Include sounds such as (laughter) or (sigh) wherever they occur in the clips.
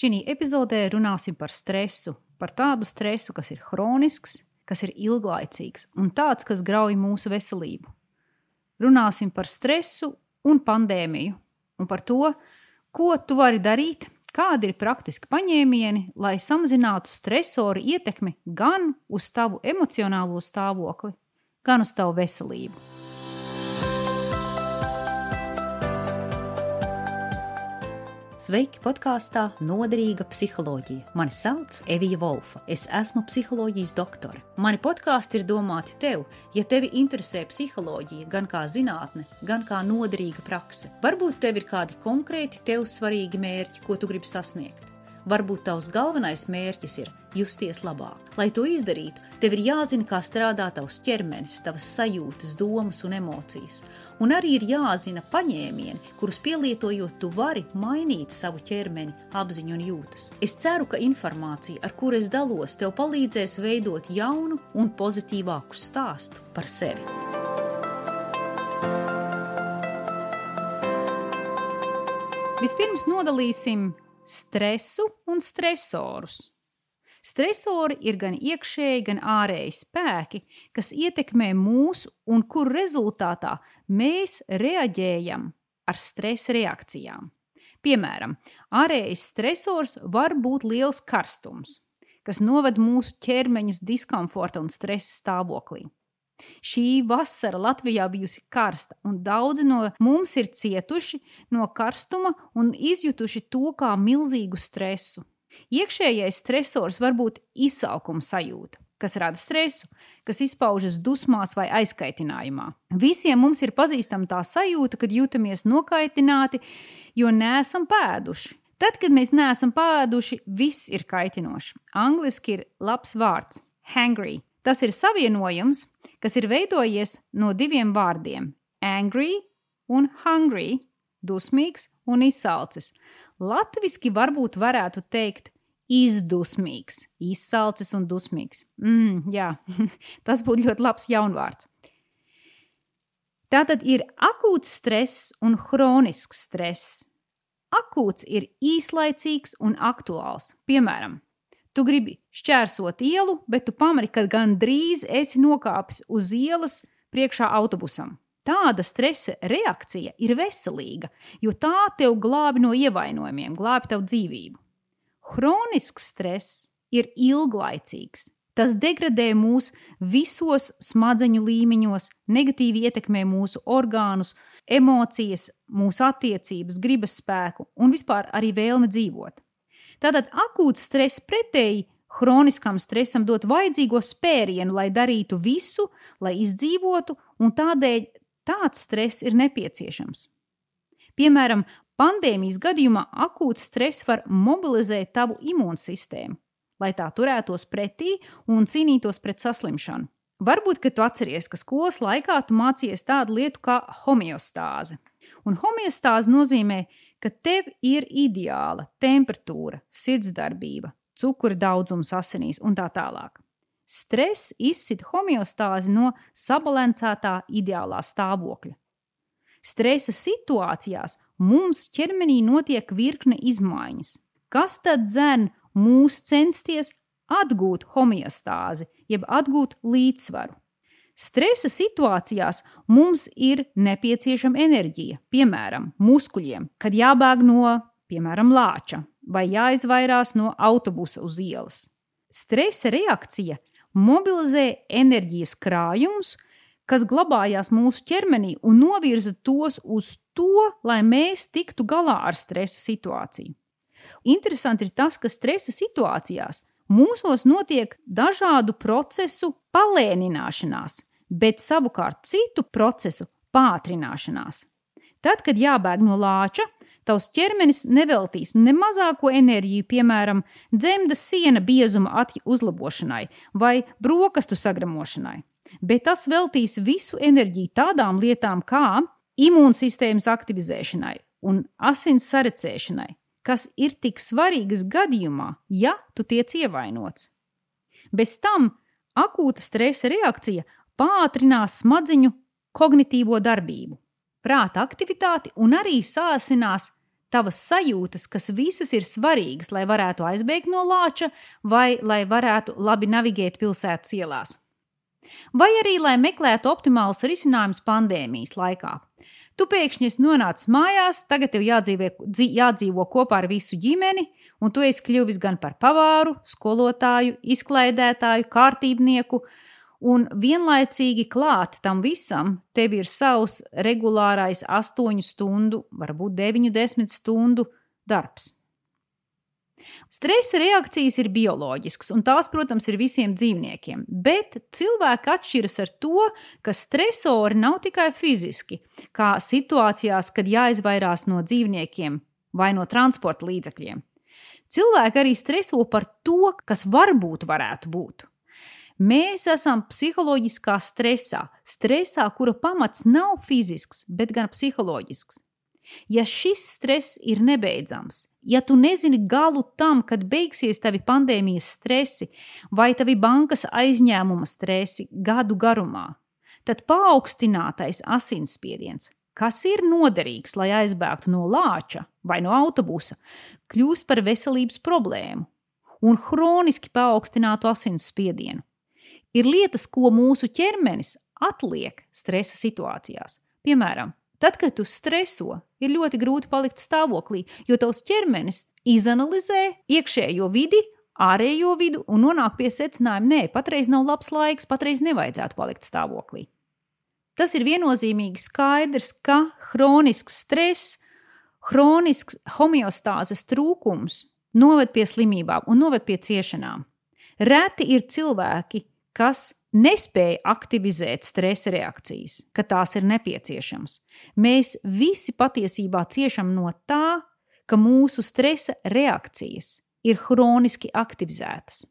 Šī epizodē runāsim par stresu, par tādu stresu, kas ir hronisks, kas ir ilglaicīgs un tāds, kas grauj mūsu veselību. Runāsim par stresu un pandēmiju un par to, ko tu vari darīt, kādi ir praktiski paņēmieni, lai samazinātu stresoru ietekmi gan uz tavu emocionālo stāvokli, gan uz tavu veselību. Sveiki podkāstā Noderīga psiholoģija. Mani sauc Evija Volfa. Es esmu psiholoģijas doktore. Mani podkāsti ir domāti tev, ja tevi interesē psiholoģija gan kā zinātne, gan kā noderīga prakse. Varbūt tev ir kādi konkrēti tev svarīgi mērķi, ko tu gribi sasniegt. Varbūt tavs galvenais mērķis ir justies labāk. Lai to izdarītu, tev ir jāzina, kā strādā tavs ķermenis, tavas sajūtas, domas un emocijas. Un arī ir jāzina paņēmieni, kurus pielietojot, tu vari mainīt savu ķermeni, apziņu un jūtas. Es ceru, ka informācija, ar kuru es dalos, tev palīdzēs veidot jaunu un pozitīvāku stāstu par sevi. Vispirms nodalīsim stresu un stresorus. Stresori ir gan iekšēji, gan ārēji spēki, kas ietekmē mūsu un kuru rezultātā mēs reaģējam ar stresa reakcijām. Piemēram, ārējais stresors var būt liels karstums, kas noved mūsu ķermeņus diskomforta un stresa stāvoklī. Šī vasara Latvijā bijusi karsta, un daudzi no mums ir cietuši no karstuma un izjutuši to kā milzīgu stresu. Iekšējais stresors var būt izsalkuma sajūta, kas rada stresu, kas izpaužas dusmās vai aizkaitinājumā. Visiem mums ir pazīstama tā sajūta, kad jūtamies nokaitināti, jo neesam pēduši. Tad, kad mēs neesam pēduši, viss ir kaitinoši. Angliski ir labs vārds - hangry. Tas ir savienojums, kas ir veidojies no diviem vārdiem - angry un hungry, dusmīgs un izsalcis. Latviski varbūt varētu teikt izdusmīgs, izsalcis un dusmīgs. Mm, jā, (laughs) tas būtu ļoti labs jaunvārds. Tātad ir akūts stress un hronisks stress. Akūts ir īslaicīgs un aktuāls. Piemēram, Tu gribi šķērsot ielu, bet tu pamani, ka gandrīz esi nokāpis uz ielas priekšā autobusam. Tāda stresa reakcija ir veselīga, jo tā tev glābi no ievainojumiem, glābi tev dzīvību. Hronisks stress ir ilglaicīgs. Tas degradē mūs visos smadzeņu līmeņos, negatīvi ietekmē mūsu orgānus, emocijas, mūsu attiecības, gribas spēku un vispār arī vēlme dzīvot. Tātad akūts stress pretēji hroniskam stresam dot vajadzīgo spērienu, lai darītu visu, lai izdzīvotu, un tādēļ tāds stress ir nepieciešams. Piemēram, pandēmijas gadījumā akūts stress var mobilizēt tavu imūnsistēmu, lai tā turētos pretī un cīnītos pret saslimšanu. Varbūt, ka tu atceries, ka skolas laikā tu mācījies tādu lietu kā homeostāze. Un homeostāze nozīmē, ka tev ir ideāla temperatūra, sirdsdarbība, cukura daudzums asinīs un tā tālāk. Stress izsit homeostāzi no sabalansētā ideālā stāvokļa. Stresa situācijās mums ķermenī notiek virkne izmaiņas, kas tad dzen mūs censties atgūt homeostāzi, jeb atgūt līdzsvaru. Stresa situācijās mums ir nepieciešama enerģija, piemēram, muskuļiem, kad jābēg no, piemēram, lāča vai jāizvairās no autobusa uz ielas. Stresa reakcija mobilizē enerģijas krājumus, kas glabājās mūsu ķermenī un novirza tos uz to, lai mēs tiktu galā ar stresa situāciju. Interesanti ir tas, ka stresa situācijās mūsos notiek dažādu procesu palēnināšanās, bet savukārt citu procesu pātrināšanās. Tad, kad jābēg no lāča, tavs ķermenis neveltīs ne mazāko enerģiju, piemēram, dzemdas siena biezuma atju uzlabošanai vai brokastu sagremošanai, bet tas veltīs visu enerģiju tādām lietām kā imūnsistēmas aktivizēšanai un asins sarecēšanai, kas ir tik svarīgas gadījumā, ja tu tiec ievainots. Bez tam akūta stresa reakcija pātrinās smadziņu kognitīvo darbību, prāta aktivitāti un arī sāsinās tavas sajūtas, kas visas ir svarīgas, lai varētu aizbēgt no lāča vai lai varētu labi navigēt pilsētas ielās. Vai arī, lai meklētu optimālus risinājumus pandēmijas laikā. Tu pēkšņi esi nonācis mājās, tagad tev jādzīvē, jādzīvo kopā ar visu ģimeni, un tu esi kļuvis gan par pavāru, skolotāju, izklaidētāju, kārtībnieku, un vienlaicīgi klāt tam visam tev ir savs regulārais astoņu stundu, varbūt deviņu, desmit stundu darbs. Stresa reakcijas ir bioloģiskas, un tās, protams, ir visiem dzīvniekiem. Bet cilvēki atšķiras ar to, ka stresori nav tikai fiziski, kā situācijās, kad jāizvairās no dzīvniekiem vai no transporta līdzekļiem. Cilvēki arī streso par to, kas varbūt varētu būt. Mēs esam psiholoģiskā stresā, stresā, kura pamats nav fizisks, bet gan psiholoģisks. Ja šis stress ir nebeidzams, ja tu nezini galu tam, kad beigsies tavi pandēmijas stresi vai tavi bankas aizņēmuma stresi gadu garumā, tad paaugstinātais asinsspiediens kas ir noderīgs, lai aizbēgtu no lāča vai no autobusa, kļūst par veselības problēmu un hroniski paaugstinātu asinsspiedienu. Ir lietas, ko mūsu ķermenis atliek stresa situācijās. Piemēram, tad, kad tu streso, ir ļoti grūti palikt stāvoklī, jo tavs ķermenis izanalizē iekšējo vidi, ārējo vidu un nonāk pie secinājuma, nē, patreiz nav labs laiks, patreiz nevajadzētu palikt stāvoklī. Tas ir viennozīmīgi skaidrs, ka hronisks stress, hronisks homeostāzes trūkums noved pie slimībām un noved pie ciešanām. Reti ir cilvēki, kas nespēja aktivizēt stresa reakcijas, kad tās ir nepieciešamas. Mēs visi patiesībā ciešam no tā, ka mūsu stresa reakcijas ir hroniski aktivizētas.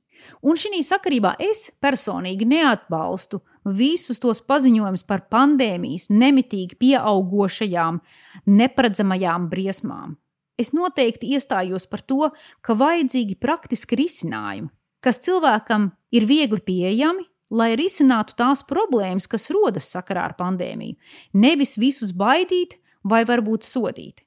Un šī sakarībā es personīgi neatbalstu visus tos paziņojumus par pandēmijas nemitīgi pieaugušajām, neparedzamajām briesmām. Es noteikti iestājos par to, ka vajadzīgi praktiski risinājumi, kas cilvēkam ir viegli pieejami, lai risinātu tās problēmas, kas rodas sakarā ar pandēmiju. Nevis visus baidīt vai varbūt sodīt.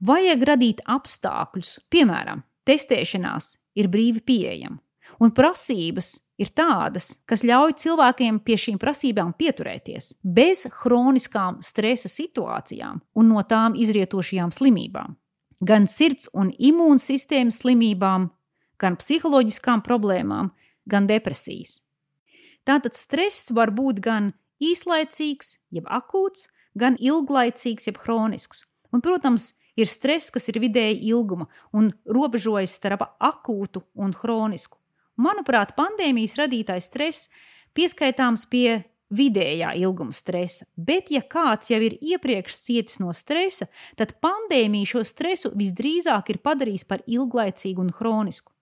Vajag radīt apstākļus, piemēram, testēšanās ir brīvi pieejama un prasības ir tādas, kas ļauj cilvēkiem pie šīm prasībām pieturēties, bez hroniskām stresa situācijām un no tām izrietošajām slimībām. Gan sirds un imūnsistēmas slimībām, gan psiholoģiskām problēmām, gan depresijas. Tātad stress var būt gan īslaicīgs, jeb akūts, gan ilglaicīgs, jeb hronisks. Un, protams, ir stress, kas ir vidēji ilguma un robežojas starp akūtu un hronisku. Manuprāt, pandēmijas radītais stress pieskaitāms pie vidējā ilguma stresa, bet, ja kāds jau ir iepriekš cietis no stresa, tad pandēmija šo stresu visdrīzāk ir padarījis par ilglaicīgu un hronisku.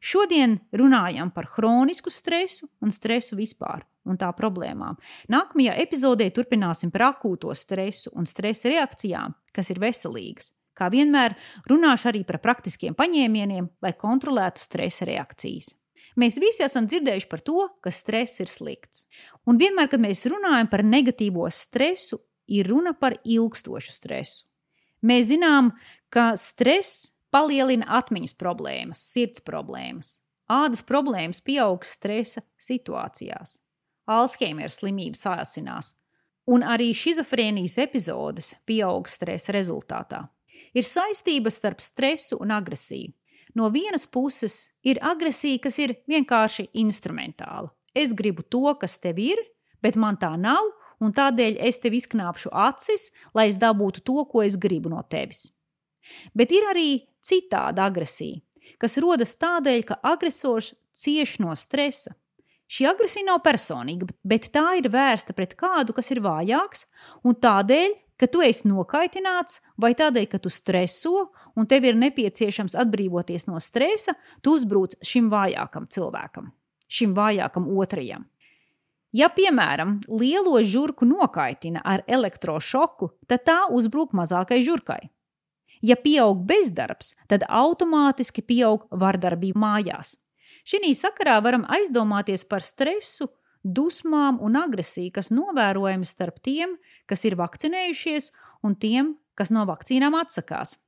Šodien runājam par hronisku stresu un stresu vispār un tā problēmām. Nākamajā epizodē turpināsim par akūto stresu un stresa reakcijām, kas ir veselīgas. Kā vienmēr, runāšu arī par praktiskiem paņēmieniem, lai kontrolētu stresa reakcijas. Mēs visi esam dzirdējuši par to, ka stress ir slikts. Un vienmēr, kad mēs runājam par negatīvo stresu, ir runa par ilgstošu stresu. Mēs zinām, ka stress palielina atmiņas problēmas, sirds problēmas, ādas problēmas pieaug stresa situācijās. Alzheimera slimība sāsinās, un arī šizofrēnijas epizodes pieaug stresa rezultātā. Ir saistība starp stresu un agresiju. No vienas puses ir agresija, kas ir vienkārši instrumentāla. Es gribu to, kas tev ir, bet man tā nav, un tādēļ es tev izknāpšu acis, lai es dabūtu to, ko es gribu no tevis. Bet ir arī citāda agresija, kas rodas tādēļ, ka agresors cieš no stresa. Šī agresija nav personīga, bet tā ir vērsta pret kādu, kas ir vājāks, un tādēļ ka tu esi nokaitināts, vai tādēļ, ka tu streso un tev ir nepieciešams atbrīvoties no stresa, tu uzbrūc šim vājākam cilvēkam, šim vājākam otrajam. Ja, piemēram, lielo žurku nokaitina ar elektrošoku, tad tā uzbruk mazākai žurkai. Ja pieaug bezdarbs, tad automātiski pieaug vardarbība mājās. Šī sakarā varam aizdomāties par stresu, dusmām un agresiju, kas novērojami starp tiem, kas ir vakcinējušies, un tiem, kas no vakcīnām atsakās.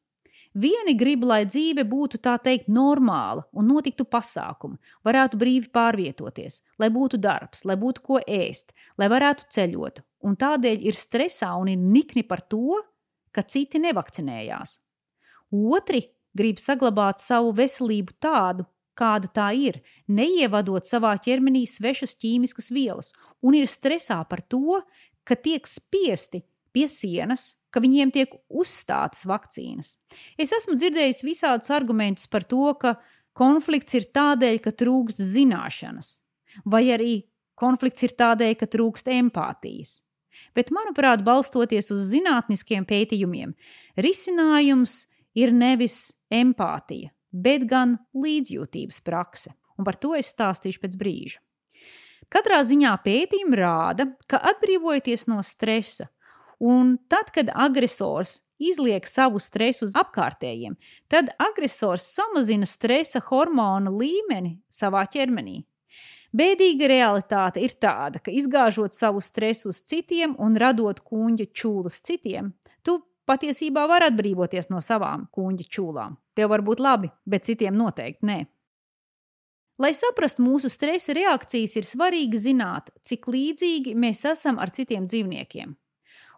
Vieni grib, lai dzīve būtu tā teikt normāla un notiktu pasākumi, varētu brīvi pārvietoties, lai būtu darbs, lai būtu ko ēst, lai varētu ceļot, un tādēļ ir stresā un ir nikni par to, ka citi nevakcinējās. Otri grib saglabāt savu veselību tādu, kāda tā ir, neievadot savā ķermenī svešas ķīmiskas vielas, un ir stresā par to, ka tiek spiesti pie sienas ka viņiem tiek uzstātas vakcīnas. Es esmu dzirdējis visādus argumentus par to, ka konflikts ir tādēļ, ka trūkst zināšanas, vai arī konflikts ir tādēļ, ka trūkst empātijas. Bet, manuprāt, balstoties uz zinātniskiem pētījumiem, risinājums ir nevis empātija, bet gan līdzjūtības prakse, un par to es stāstīšu pēc brīža. Katrā ziņā pētījumi rāda, ka atbrīvojoties no stresa, Un tad, kad agresors izliek savu stresu uz apkārtējiem, tad agresors samazina stresa hormona līmeni savā ķermenī. Bēdīga realitāte ir tāda, ka izgāžot savu stresu uz citiem un radot kuģa čūlas citiem, tu patiesībā vari atbrīvoties no savām kuģa čūlām. Tev var būt labi, bet citiem noteikti nē. Lai saprastu mūsu stresa reakcijas, ir svarīgi zināt, cik līdzīgi mēs esam ar citiem dzīvniekiem.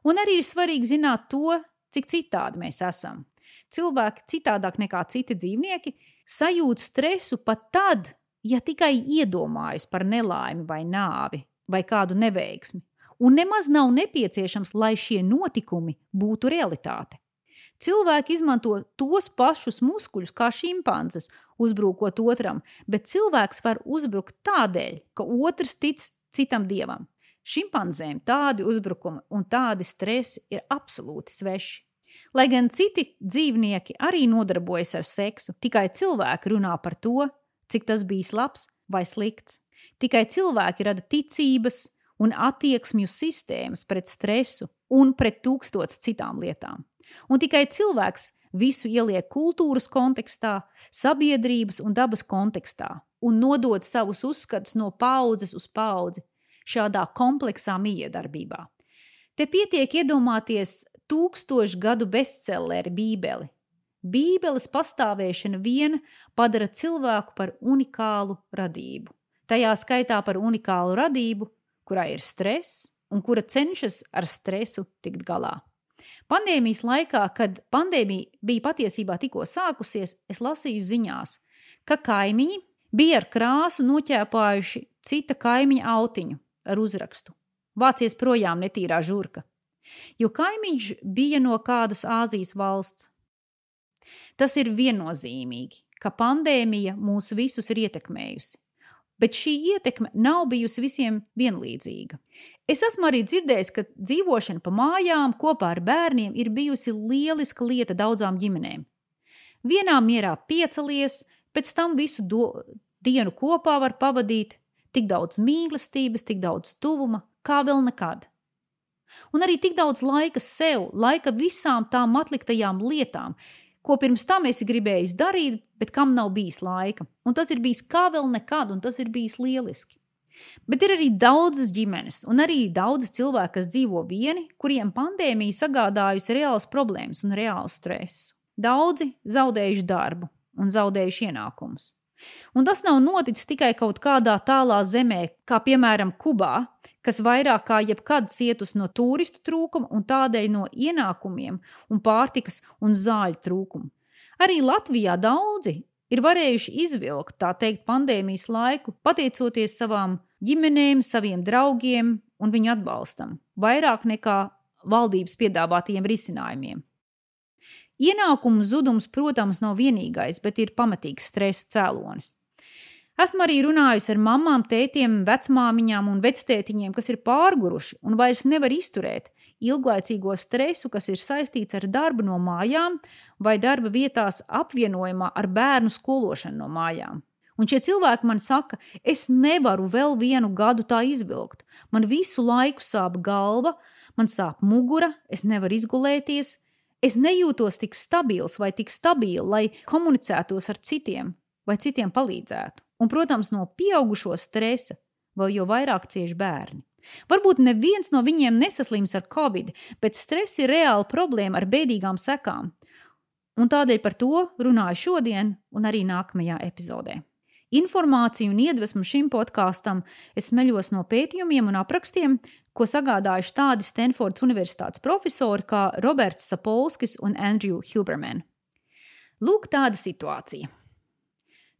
Un arī ir svarīgi zināt to, cik citādi mēs esam. Cilvēki citādāk nekā citi dzīvnieki sajūt stresu pat tad, ja tikai iedomājas par nelaimi vai nāvi vai kādu neveiksmi, un nemaz nav nepieciešams, lai šie notikumi būtu realitāte. Cilvēki izmanto tos pašus muskuļus kā šimpanzes, uzbrukot otram, bet cilvēks var uzbrukt tādēļ, ka otrs tic citam dievam. Šimpanzēm tādi uzbrukumi un tādi stresi ir absolūti sveši. Lai gan citi dzīvnieki arī nodarbojas ar seksu, tikai cilvēki runā par to, cik tas bijis labs vai slikts. Tikai cilvēki rada ticības un attieksmju sistēmas pret stresu un pret tūkstotis citām lietām. Un tikai cilvēks visu ieliek kultūras kontekstā, sabiedrības un dabas kontekstā un nodod savus uzskatus no paudzes uz paudzi, šādā kompleksā miedarbībā. Te pietiek iedomāties tūkstošu gadu bestselleri Bībeli. Bībeles pastāvēšana viena padara cilvēku par unikālu radību. Tajā skaitā par unikālu radību, kurā ir stress un kura cenšas ar stresu tikt galā. Pandēmijas laikā, kad pandēmija bija patiesībā tikko sākusies, es lasīju ziņās, ka kaimiņi bija ar krāsu noķēpājuši cita kaimiņa autiņu ar uzrakstu: Vācies projām netīrā žurka, jo kaimiņš bija no kādas Āzijas valsts. Tas ir viennozīmīgi, ka pandēmija mūs visus ir ietekmējusi, bet šī ietekme nav bijusi visiem vienlīdzīga. Es esmu arī dzirdējis, ka dzīvošana pa mājām kopā ar bērniem ir bijusi lieliska lieta daudzām ģimenēm. Vienā mierā piecelies, pēc tam visu do, dienu kopā var pavadīt, tik daudz mīlestības, tik daudz tuvuma, kā vēl nekad. Un arī tik daudz laika sev, laika visām tām atliktajām lietām, ko pirms tam esi gribējis darīt, bet kam nav bijis laika. Un tas ir bijis kā vēl nekad, un tas ir bijis lieliski. Bet ir arī daudzas ģimenes, un arī daudz cilvēku, kas dzīvo vieni, kuriem pandēmija sagādājusi reāls problēmas un reālu stresu. Daudzi zaudējuši darbu un zaudējuši ienākumus. Un tas nav noticis tikai kaut kādā tālā zemē, kā piemēram Kubā, kas vairāk kā jebkad cietusi no turistu trūkuma un tādēļ no ienākumiem un pārtikas un zāļu trūkuma. Arī Latvijā daudzi ir varējuši izvilkt, tā teikt, pandēmijas laiku, pateicoties savām ģimenēm, saviem draugiem un viņu atbalstam, vairāk nekā valdības piedāvātajiem risinājumiem. Ienākumu zudums, protams, nav vienīgais, bet ir pamatīgs stresa cēlonis. Esmu arī runājusi ar mamām, tētiem, vecmāmiņām un vectētiņiem, kas ir pārguruši un vairs nevar izturēt ilglaicīgo stresu, kas ir saistīts ar darbu no mājām vai darba vietās apvienojumā ar bērnu skološanu no mājām. Un šie cilvēki man saka, es nevaru vēl vienu gadu tā izvilkt. Man visu laiku sāp galva, man sāp mugura, es nevaru izgulēties, Es nejūtos tik stabils vai tik stabils, lai komunicētos ar citiem vai citiem palīdzētu. Un, protams, no pieaugušo stresa vēl jau vairāk cieši bērni. Varbūt neviens no viņiem nesaslims ar covid, bet stress ir reāla problēma ar bēdīgām sekām. Un tādēļ par to runāju šodien un arī nākamajā epizodē. Informāciju un iedvesmu šim podkāstam es smeļos no pētījumiem un aprakstiem, ko sagādājuši tādi Stanfordas Universitātes profesori kā Roberts Sapolskis un Andrew Huberman. Lūk, tāda situācija.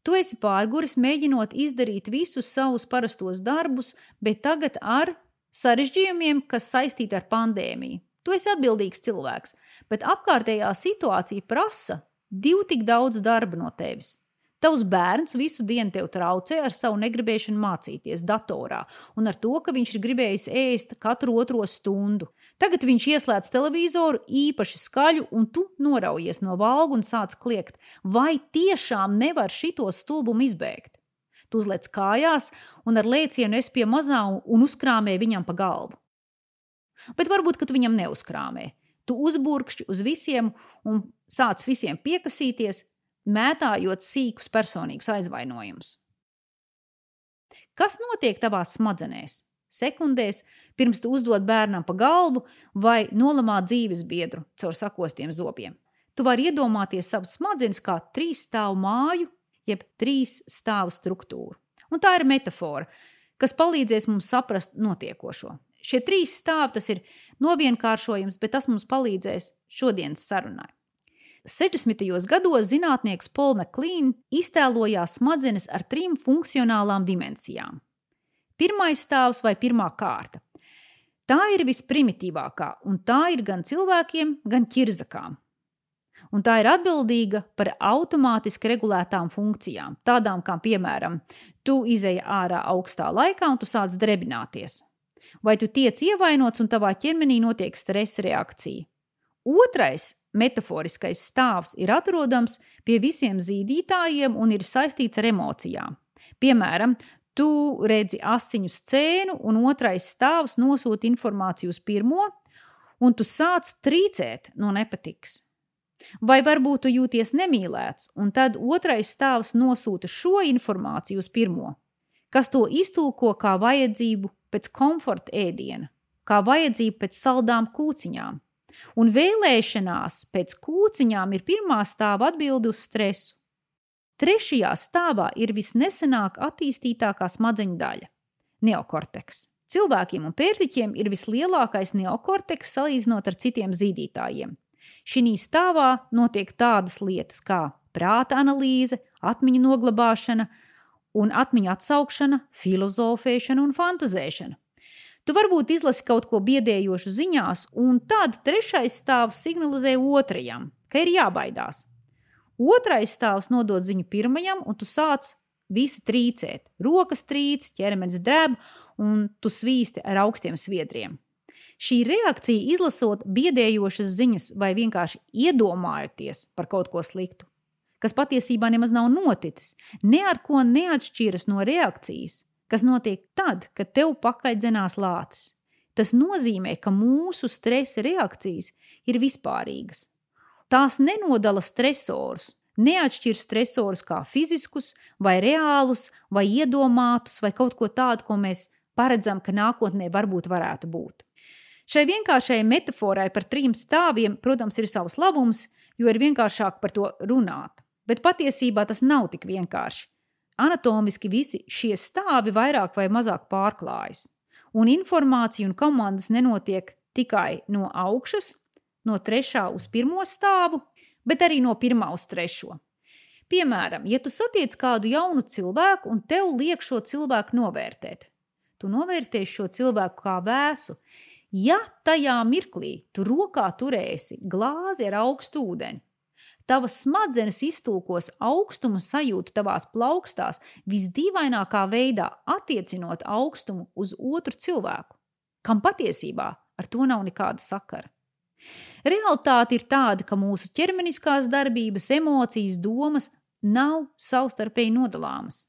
Tu esi pārguris, mēģinot izdarīt visus savus parastos darbus, bet tagad ar sarežģījumiem, kas saistīti ar pandēmiju. Tu esi atbildīgs cilvēks, bet apkārtējā situācija prasa divu tik daudz darba no tevis. Tavs bērns visu dienu tev traucē ar savu negribēšanu mācīties datorā un ar to, ka viņš ir gribējis ēst katru otro stundu. Tagad viņš ieslēdz televizoru īpaši skaļu, un tu noraujies no valgu un sāc kliegt, vai tiešām nevar šito stulbumu izbēgt. Tu uzliec kājās un ar lēcienu es pie mazā un uzkrāmē viņam pa galvu. Bet varbūt, ka tu viņam neuzkrāmē. Tu uzburkšķi uz visiem un sāc visiem piekasīties, mētājot sīkus personīgus aizvainojumus. Kas notiek tavās smadzenēs? Sekundēs, pirms tu uzdod bērnam pa galvu vai nolamā dzīves biedru caur sakostiem zobiem. Tu vari iedomāties savas smadzenes kā trīs stāvu māju, jeb trīs stāvu struktūru. Un tā ir metāfora, kas palīdzēs mums saprast notiekošo. Šie trīs stāvi tas ir novienkāršojums, bet tas mums palīdzēs šodienas sarunai. 60. gados zinātnieks Paul McLean iztēlojās smadzenes ar trim funkcionālām dimensijām. Pirmais stāvs vai pirmā kārta. Tā ir visprimitīvākā, un tā ir gan cilvēkiem, gan ķirzakām. Un tā ir atbildīga par automātiski regulētām funkcijām, tādām kā, piemēram, tu izēji ārā augstā laikā un tu sāc drebināties vai tu tiec ievainots un tavā ķermenī notiek stresa reakcija. Otrais metaforiskais stāvs ir atrodams pie visiem zīdītājiem un ir saistīts ar emocijām. Piemēram, tu redzi asiņu scēnu, un otrais stāvs nosūta informāciju uz pirmo, un tu sāc trīcēt no nepatikas. Vai varbūt tu jūties nemīlēts, un tad otrais stāvs nosūta šo informāciju uz pirmo, kas to iztulko kā vajadzību pēc komforta ēdiena, kā vajadzība pēc saldām kūciņām. Un vēlēšanās pēc kūciņām ir pirmā stāva atbilde uz stresu. Trešajā stāvā ir visnesenāk attīstītākā smadzeņu daļa - neokorteks. Cilvēkiem un pērtiķiem ir vislielākais neokorteks salīdzinot ar citiem zīdītājiem. Šī stāvā notiek tādas lietas kā prāta analīze, atmiņu noglabāšana, un atmiņu atsaukšana, filozofēšana un fantazēšana. Tu varbūt izlasi kaut ko biedējošu ziņās, un tad trešais stāvs signalizē otrajam, ka ir jābaidās. Otrais stāvs nodod ziņu pirmajam, un tu sāc visi trīcēt. Rokas trīc, ķermenis drēb, un tu svīsti ar augstiem sviedriem. Šī reakcija, izlasot biedējošas ziņas vai vienkārši iedomājoties par kaut ko sliktu, kas patiesībā nemaz nav noticis, ne ar ko neatšķiras no reakcijas, kas notiek tad, kad tev pakaļdzenās lācis. Tas nozīmē, ka mūsu stresa reakcijas ir vispārīgas. Tās nenodala stresorus, neatšķir stresorus kā fiziskus, vai reālus, vai iedomātus, vai kaut ko tādu, ko mēs paredzam, ka nākotnē varbūt varētu būt. Šai vienkāršai metaforai par trim stāviem, protams, ir savs labums, jo ir vienkāršāk par to runāt bet patiesībā tas nav tik vienkārši. Anatomiski visi šie stāvi vairāk vai mazāk pārklājas, un informācija un komandas nenotiek tikai no augšas, no trešā uz pirmo stāvu, bet arī no pirmā uz trešo. Piemēram, ja tu satiec kādu jaunu cilvēku un tev liek šo cilvēku novērtēt, tu novērtēsi šo cilvēku kā vēsu. Ja tajā mirklī tu rokā turēsi glāzi ar augstu ūdeni, Tavas smadzenes iztulkos augstuma sajūtu tavās plaukstās visdīvainākā veidā, attiecinot augstumu uz otru cilvēku, kam patiesībā ar to nav nekāda sakara. Realtāte ir tāda, ka mūsu ķermeniskās darbības, emocijas, domas nav savstarpēji nodalāmas.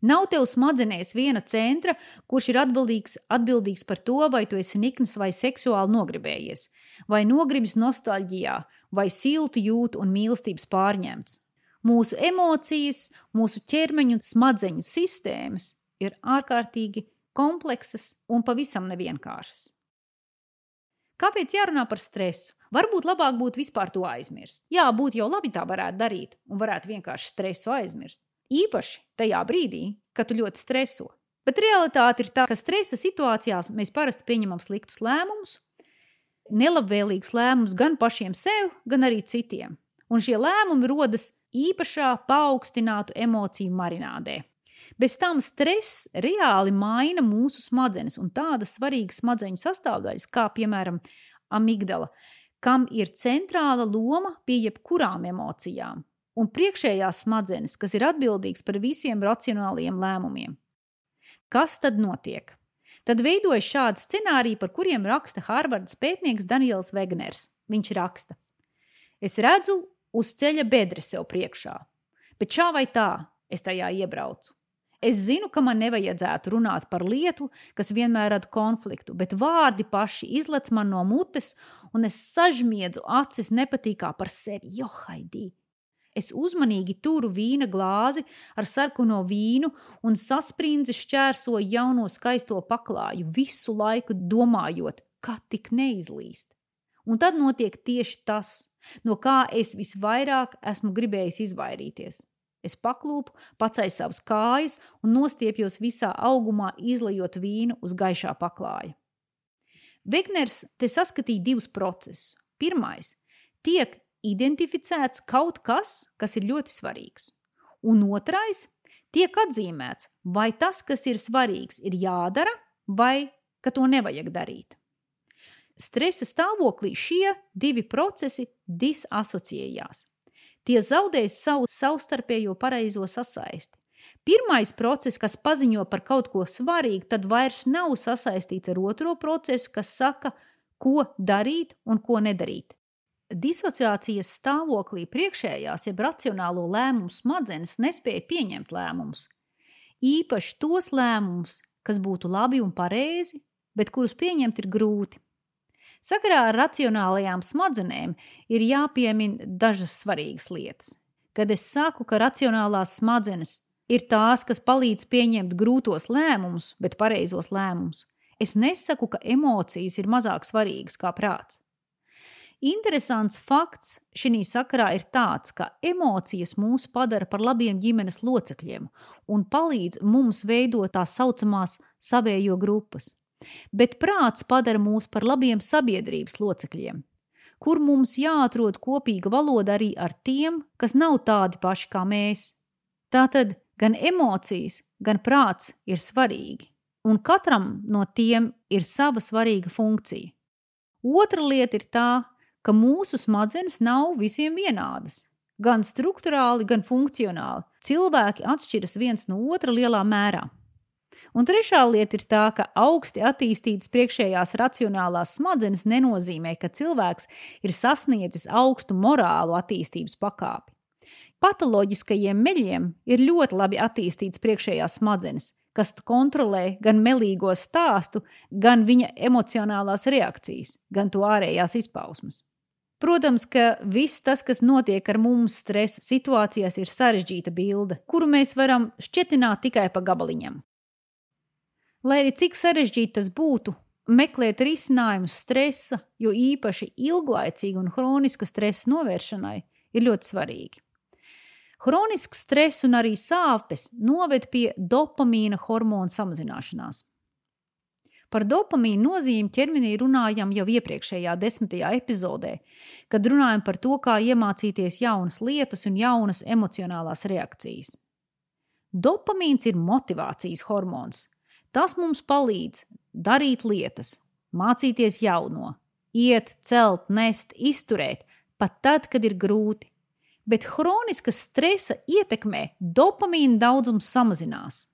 Nav tev smadzenēs viena centra, kurš ir atbildīgs, atbildīgs par to, vai tu esi nikns vai seksuāli nogribējies, vai nogribis nostalģijā, vai siltu jūtu un mīlestības pārņemts. Mūsu emocijas, mūsu ķermeņa un smadzeņu sistēmas ir ārkārtīgi kompleksas un pavisam nevienkāršas. Kāpēc jārunā par stresu? Varbūt labāk būtu vispār to aizmirst. Jā, būtu jau labi tā varētu darīt un varētu vienkārši stresu aizmirst. Īpaši tajā brīdī, kad tu ļoti streso. Bet realitāte ir tā, ka stresa situācijās mēs parasti pieņemam sliktus lēmumus, nelabvēlīgus lēmumus gan pašiem sev, gan arī citiem. Un šie lēmumi rodas īpašā paaugstinātu emociju marinādē. Bez tam stress reāli maina mūsu smadzenes un tādas svarīgas smadzeņu sastāvdaļas, kā piemēram amigdala, kam ir centrāla loma pie jebkurām emocijām, un priekšējās smadzenes, kas ir atbildīgas par visiem racionāliem lēmumiem. Kas tad notiek? Tad veidojas šādi scenāriji, par kuriem raksta Harvardas pētnieks Daniels Vegners. Viņš raksta: Es redzu uz ceļa bedri sev priekšā, bet šā vai tā es tajā iebraucu. Es zinu, ka man nevajadzētu runāt par lietu, kas vienmēr rada konfliktu, bet vārdi paši izlec man no mutes, un es sažmiedzu acis nepatīkā par sevi. Jo, Haidī! Es uzmanīgi turu vīna glāzi ar sarkano vīnu un saspringzi šķērsoju jauno skaisto paklāju, visu laiku domājot, kā tik neizlīst. Un tad notiek tieši tas, no kā es visvairāk esmu gribējis izvairīties. Es paklūpu, pacēlu savas kājas un nostiepjos visā augumā, izlejot vīnu uz gaišā paklāja. Vegners te saskatīja divus procesus. Pirmais - tiek identificēts kaut kas, kas ir ļoti svarīgs. Un otrais - tiek atzīmēts, vai tas, kas ir svarīgs, ir jādara, vai ka to nevajag darīt. Stresa stāvoklī šie divi procesi disasociējās tie zaudēs savu savstarpējo pareizo sasaisti. Pirmais process, kas paziņo par kaut ko svarīgu, tad vairs nav sasaistīts ar otro procesu, kas saka, ko darīt un ko nedarīt. Disociācijas stāvoklī priekšējās, jeb racionālo lēmumu smadzenes nespēja pieņemt lēmumus. Īpaši tos lēmumus, kas būtu labi un pareizi, bet kurus pieņemt ir grūti. Sakarā ar racionālajām smadzenēm ir jāpiemina dažas svarīgas lietas. Kad es saku, ka racionālās smadzenes ir tās, kas palīdz pieņemt grūtos lēmumus, bet pareizos lēmumus, es nesaku, ka emocijas ir mazāk svarīgas kā prāts. Interesants fakts šī sakarā ir tāds, ka emocijas mūs padara par labiem ģimenes locekļiem un palīdz mums veidot tā saucamās savējo grupas. Bet prāts padara mūs par labiem sabiedrības locekļiem, kur mums jāatrod kopīga valoda arī ar tiem, kas nav tādi paši kā mēs. Tātad gan emocijas, gan prāts ir svarīgi, un katram no tiem ir sava svarīga funkcija. Otra lieta ir tā, ka mūsu smadzenes nav visiem vienādas. Gan struktūrāli, gan funkcionāli. Cilvēki atšķiras viens no otra lielā mērā. Un trešā lieta ir tā, ka augsti attīstītas priekšējās racionālās smadzenes nenozīmē, ka cilvēks ir sasniedzis augstu morālu attīstības pakāpi. Patoloģiskajiem meļiem ir ļoti labi attīstīts priekšējās smadzenes, kas kontrolē gan melīgo stāstu, gan viņa emocionālās reakcijas, gan to ārējās izpausmes. Protams, ka viss tas, kas notiek ar mums stresa situācijās, ir sarežģīta bilde, kuru mēs varam šķetināt tikai pa gabaliņam. Lai arī cik sarežģīti tas būtu, meklēt risinājumus stresa, jo īpaši ilglaicīga un hroniska stresa novēršanai ir ļoti svarīgi. Hronisks stress un arī sāpes noved pie dopamīna hormona samazināšanās. Par dopamīnu nozīmi ķermenī runājam jau iepriekšējā desmitajā epizodē, kad runājam par to, kā iemācīties jaunas lietas un jaunas emocionālās reakcijas. Dopamīns ir motivācijas hormons, Tas mums palīdz darīt lietas, mācīties jauno, iet, celt, nest, izturēt, pat tad, kad ir grūti. Bet hroniska stresa ietekmē dopamīna daudzums samazinās.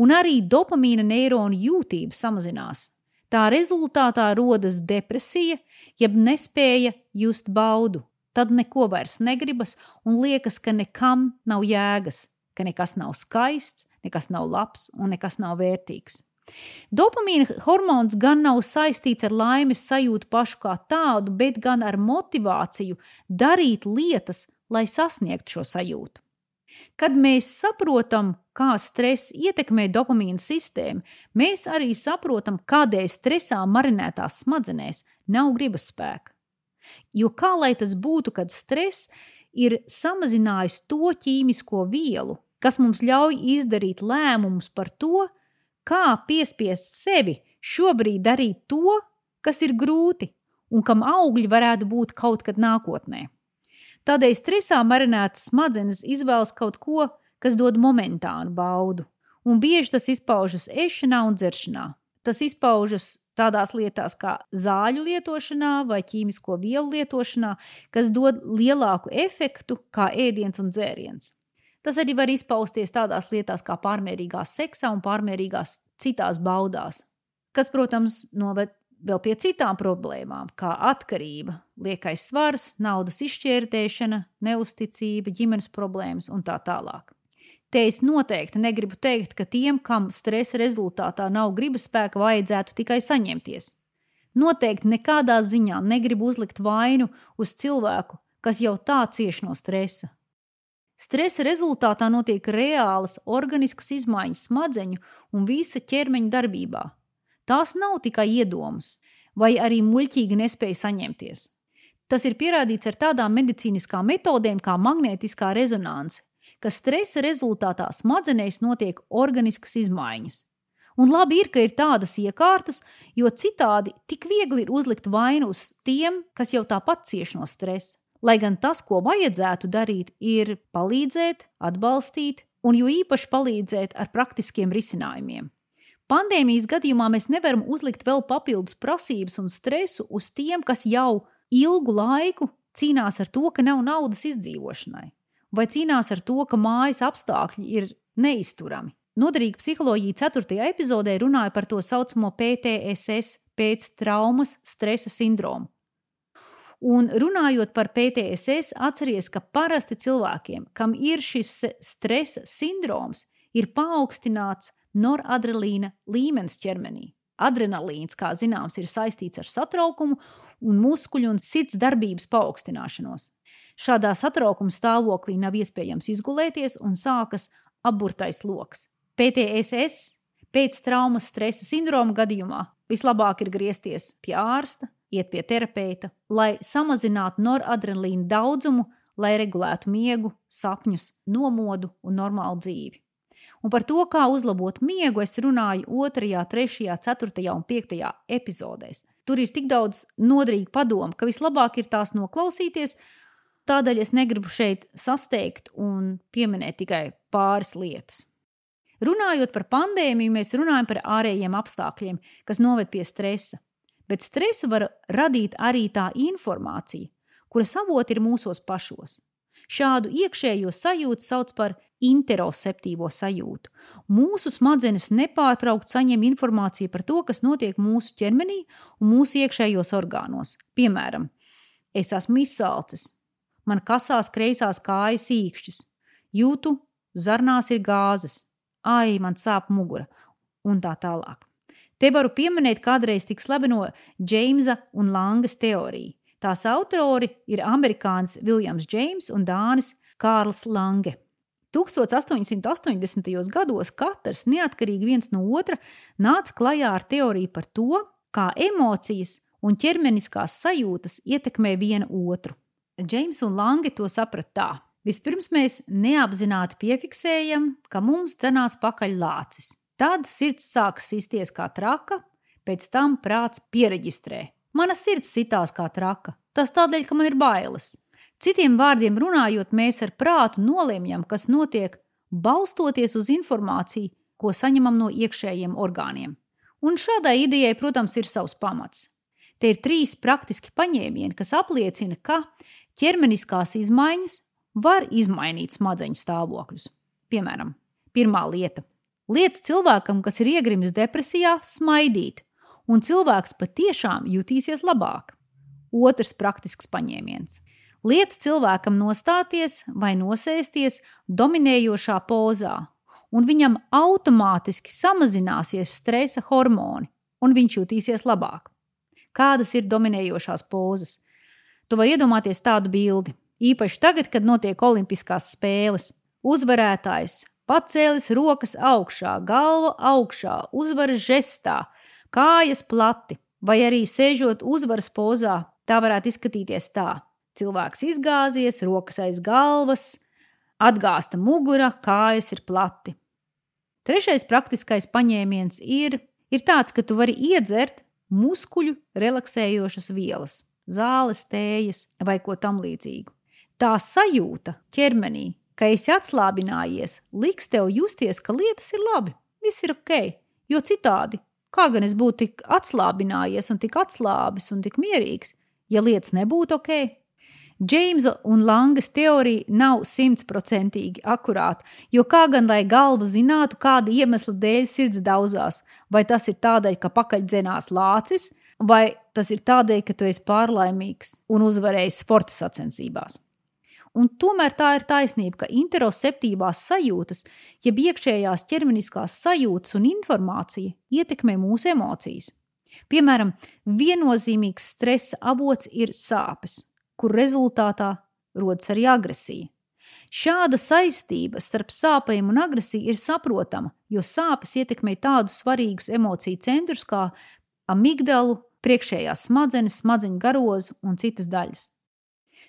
Un arī dopamīna neironu jūtība samazinās. Tā rezultātā rodas depresija, jeb nespēja just baudu. Tad neko vairs negribas un liekas, ka nekam nav jēgas, ka nekas nav skaists, nekas nav labs un nekas nav vērtīgs. Dopamīna hormons gan nav saistīts ar laimes sajūtu pašu kā tādu, bet gan ar motivāciju darīt lietas, lai sasniegtu šo sajūtu. Kad mēs saprotam, kā stress ietekmē dopamīna sistēmu, mēs arī saprotam, kādēļ stresā marinētās smadzenēs nav gribas spēka. Jo kā lai tas būtu, kad stress ir samazinājis to ķīmisko vielu, kas mums ļauj izdarīt lēmumus par to, kā piespiest sevi šobrīd darīt to, kas ir grūti un kam augļi varētu būt kaut kad nākotnē. Tādēļ stresā marinētas smadzenes izvēlas kaut ko, kas dod momentānu baudu, un bieži tas izpaužas ēšanā un dzeršanā. Tas izpaužas tādās lietās kā zāļu lietošanā vai ķīmisko vielu lietošanā, kas dod lielāku efektu kā ēdiens un dzēriens. Tas arī var izpausties tādās lietās kā pārmērīgā seksā un pārmērīgās citās baudās, kas, protams, noved vēl pie citām problēmām, kā atkarība, liekais svars, naudas izšķērdēšana, neusticība, ģimenes problēmas un tā tālāk. Te es noteikti negribu teikt, ka tiem, kam stresa rezultātā nav gribas spēka, vajadzētu tikai saņemties. Noteikti nekādā ziņā negribu uzlikt vainu uz cilvēku, kas jau tā cieš no stresa. Stresa rezultātā notiek reālas organiskas izmaiņas smadzeņu un visa ķermeņa darbībā. Tās nav tikai iedomas, vai arī muļķīgi nespēja saņemties. Tas ir pierādīts ar tādām medicīniskām metodēm kā magnētiskā rezonance, ka stresa rezultātā smadzenēs notiek organiskas izmaiņas. Un labi ir, ka ir tādas iekārtas, jo citādi tik viegli ir uzlikt vainu uz tiem, kas jau tāpat cieš no stresa. Lai gan tas, ko vajadzētu darīt, ir palīdzēt, atbalstīt un jo īpaši palīdzēt ar praktiskiem risinājumiem. Pandēmijas gadījumā mēs nevaram uzlikt vēl papildus prasības un stresu uz tiem, kas jau ilgu laiku cīnās ar to, ka nav naudas izdzīvošanai vai cīnās ar to, ka mājas apstākļi ir neizturami. Noderīga psiholoģija 4. epizodē runāja par to saucamo PTSS, pēc traumas stresa sindromu. Un runājot par PTSS, atcerieties, ka parasti cilvēkiem, kam ir šis stresa sindroms, ir paaugstināts noradrenalīna līmenis ķermenī. Adrenalīns, kā zināms, ir saistīts ar satraukumu un muskuļu un sirds darbības paaugstināšanos. Šādā satraukuma stāvoklī nav iespējams izgulēties un sākas aburtais lokus. PTSS pēc traumas stresa sindroma gadījumā vislabāk ir griezties pie ārsta, iet pie terapeita, lai samazinātu noradrenalīnu daudzumu, lai regulētu miegu, sapņus, nomodu un normālu dzīvi. Un par to, kā uzlabot miegu, es runāju 2, 3, 4 un 5 epizodēs. Tur ir tik daudz noderīgu padomu, ka vislabāk ir tās noklausīties Tādēļ es negribu šeit sasteigt un pieminēt tikai pāris lietas. Runājot par pandēmiju, mēs runājam par ārējiem apstākļiem, kas noved pie stresa. Bet stresu var radīt arī tā informācija, kuras avoti ir mūsos pašos. Šādu iekšējo sajūtu sauc par interoceptīvo sajūtu. Mūsu smadzenes nepārtraukti saņem informāciju par to, kas notiek mūsu ķermenī un mūsu iekšējos orgānos. Piemēram, es esmu izsalcis, man kasās kreisās kājas īkšķis, jūtu, zarnās ir gāzes, ai, man sāp mugura, un tā tālāk. Te varu pieminēt kādreiz tik slaveno Džeimsa un Langas teoriju. Tās autori ir amerikānis Viljams Džeims un Dānis Kārls Lange. 1880. gados katrs, neatkarīgi viens no otra, nāca klajā ar teoriju par to, kā emocijas un ķermeniskās sajūtas ietekmē viena otru. Džeims un Langi to saprata tā. Vispirms mēs neapzināti piefiksējam, ka mums cenās pakaļ lācis. Tad sirds sāk sisties kā traka, pēc tam prāts pieregistrē. Mana sirds sitās kā traka. Tas tādēļ, ka man ir bailes. Citiem vārdiem runājot, mēs ar prātu nolemjam, kas notiek, balstoties uz informāciju, ko saņemam no iekšējiem orgāniem. Un šādai idejai, protams, ir savs pamats. Te ir trīs praktiski paņēmieni, kas apliecina, ka Ķermeniskās izmaiņas var izmainīt smadzeņu stāvokļus. Piemēram, pirmā lieta - liec cilvēkam, kas ir iegrimis depresijā, smaidīt, un cilvēks patiešām jutīsies labāk. Otrs praktisks paņēmiens - liec cilvēkam nostāties vai nosēsties dominējošā pozā, un viņam automātiski samazināsies stresa hormoni, un viņš jutīsies labāk. Kādas ir dominējošās pozas? Tu vari iedomāties tādu bildi. Īpaši tagad, kad notiek Olimpiskās spēles. Uzvarētājs pacēlis rokas augšā, galva augšā, uzvaras žestā, kājas plati, vai arī sēžot uzvaras pozā, Tā varētu izskatīties tā: cilvēks izgāzies, rokas aiz galvas, atgāsta mugura, kājas ir plati. Trešais praktiskais paņēmiens ir, ir tāds, ka tu vari iedzert muskuļu relaksējošas vielas, zāles, tējas vai ko tam līdzīgu. Tā sajūta ķermenī, ka esi atslābinājies, liks tev justies, ka lietas ir labi, viss ir ok, jo citādi, kā gan es būtu tik atslābinājies un tik atslābis un tik mierīgs, ja lietas nebūtu ok? Džeimsa un Langas teorija nav simtprocentīgi akurāta, jo kā gan lai galva zinātu, kāda iemesla dēļ sirds daudzās, vai tas ir tādēļ, ka pakaļ dzenās lācis, vai tas ir tādēļ, ka tu esi pārlaimīgs un uzvarējis sporta sacensībās. Un tomēr tā ir taisnība, ka interoceptīvās sajūtas, jeb iekšējās ķermeniskās sajūtas un informācija ietekmē mūsu emocijas. Piemēram, viennozīmīgs stresa avots ir sāpes kur rezultātā rodas arī agresija. Šāda saistība starp sāpēm un agresiju ir saprotama, jo sāpes ietekmē tādus svarīgus emociju centrus kā amigdalu, priekšējās smadzenes, smadzeņu garozu un citas daļas.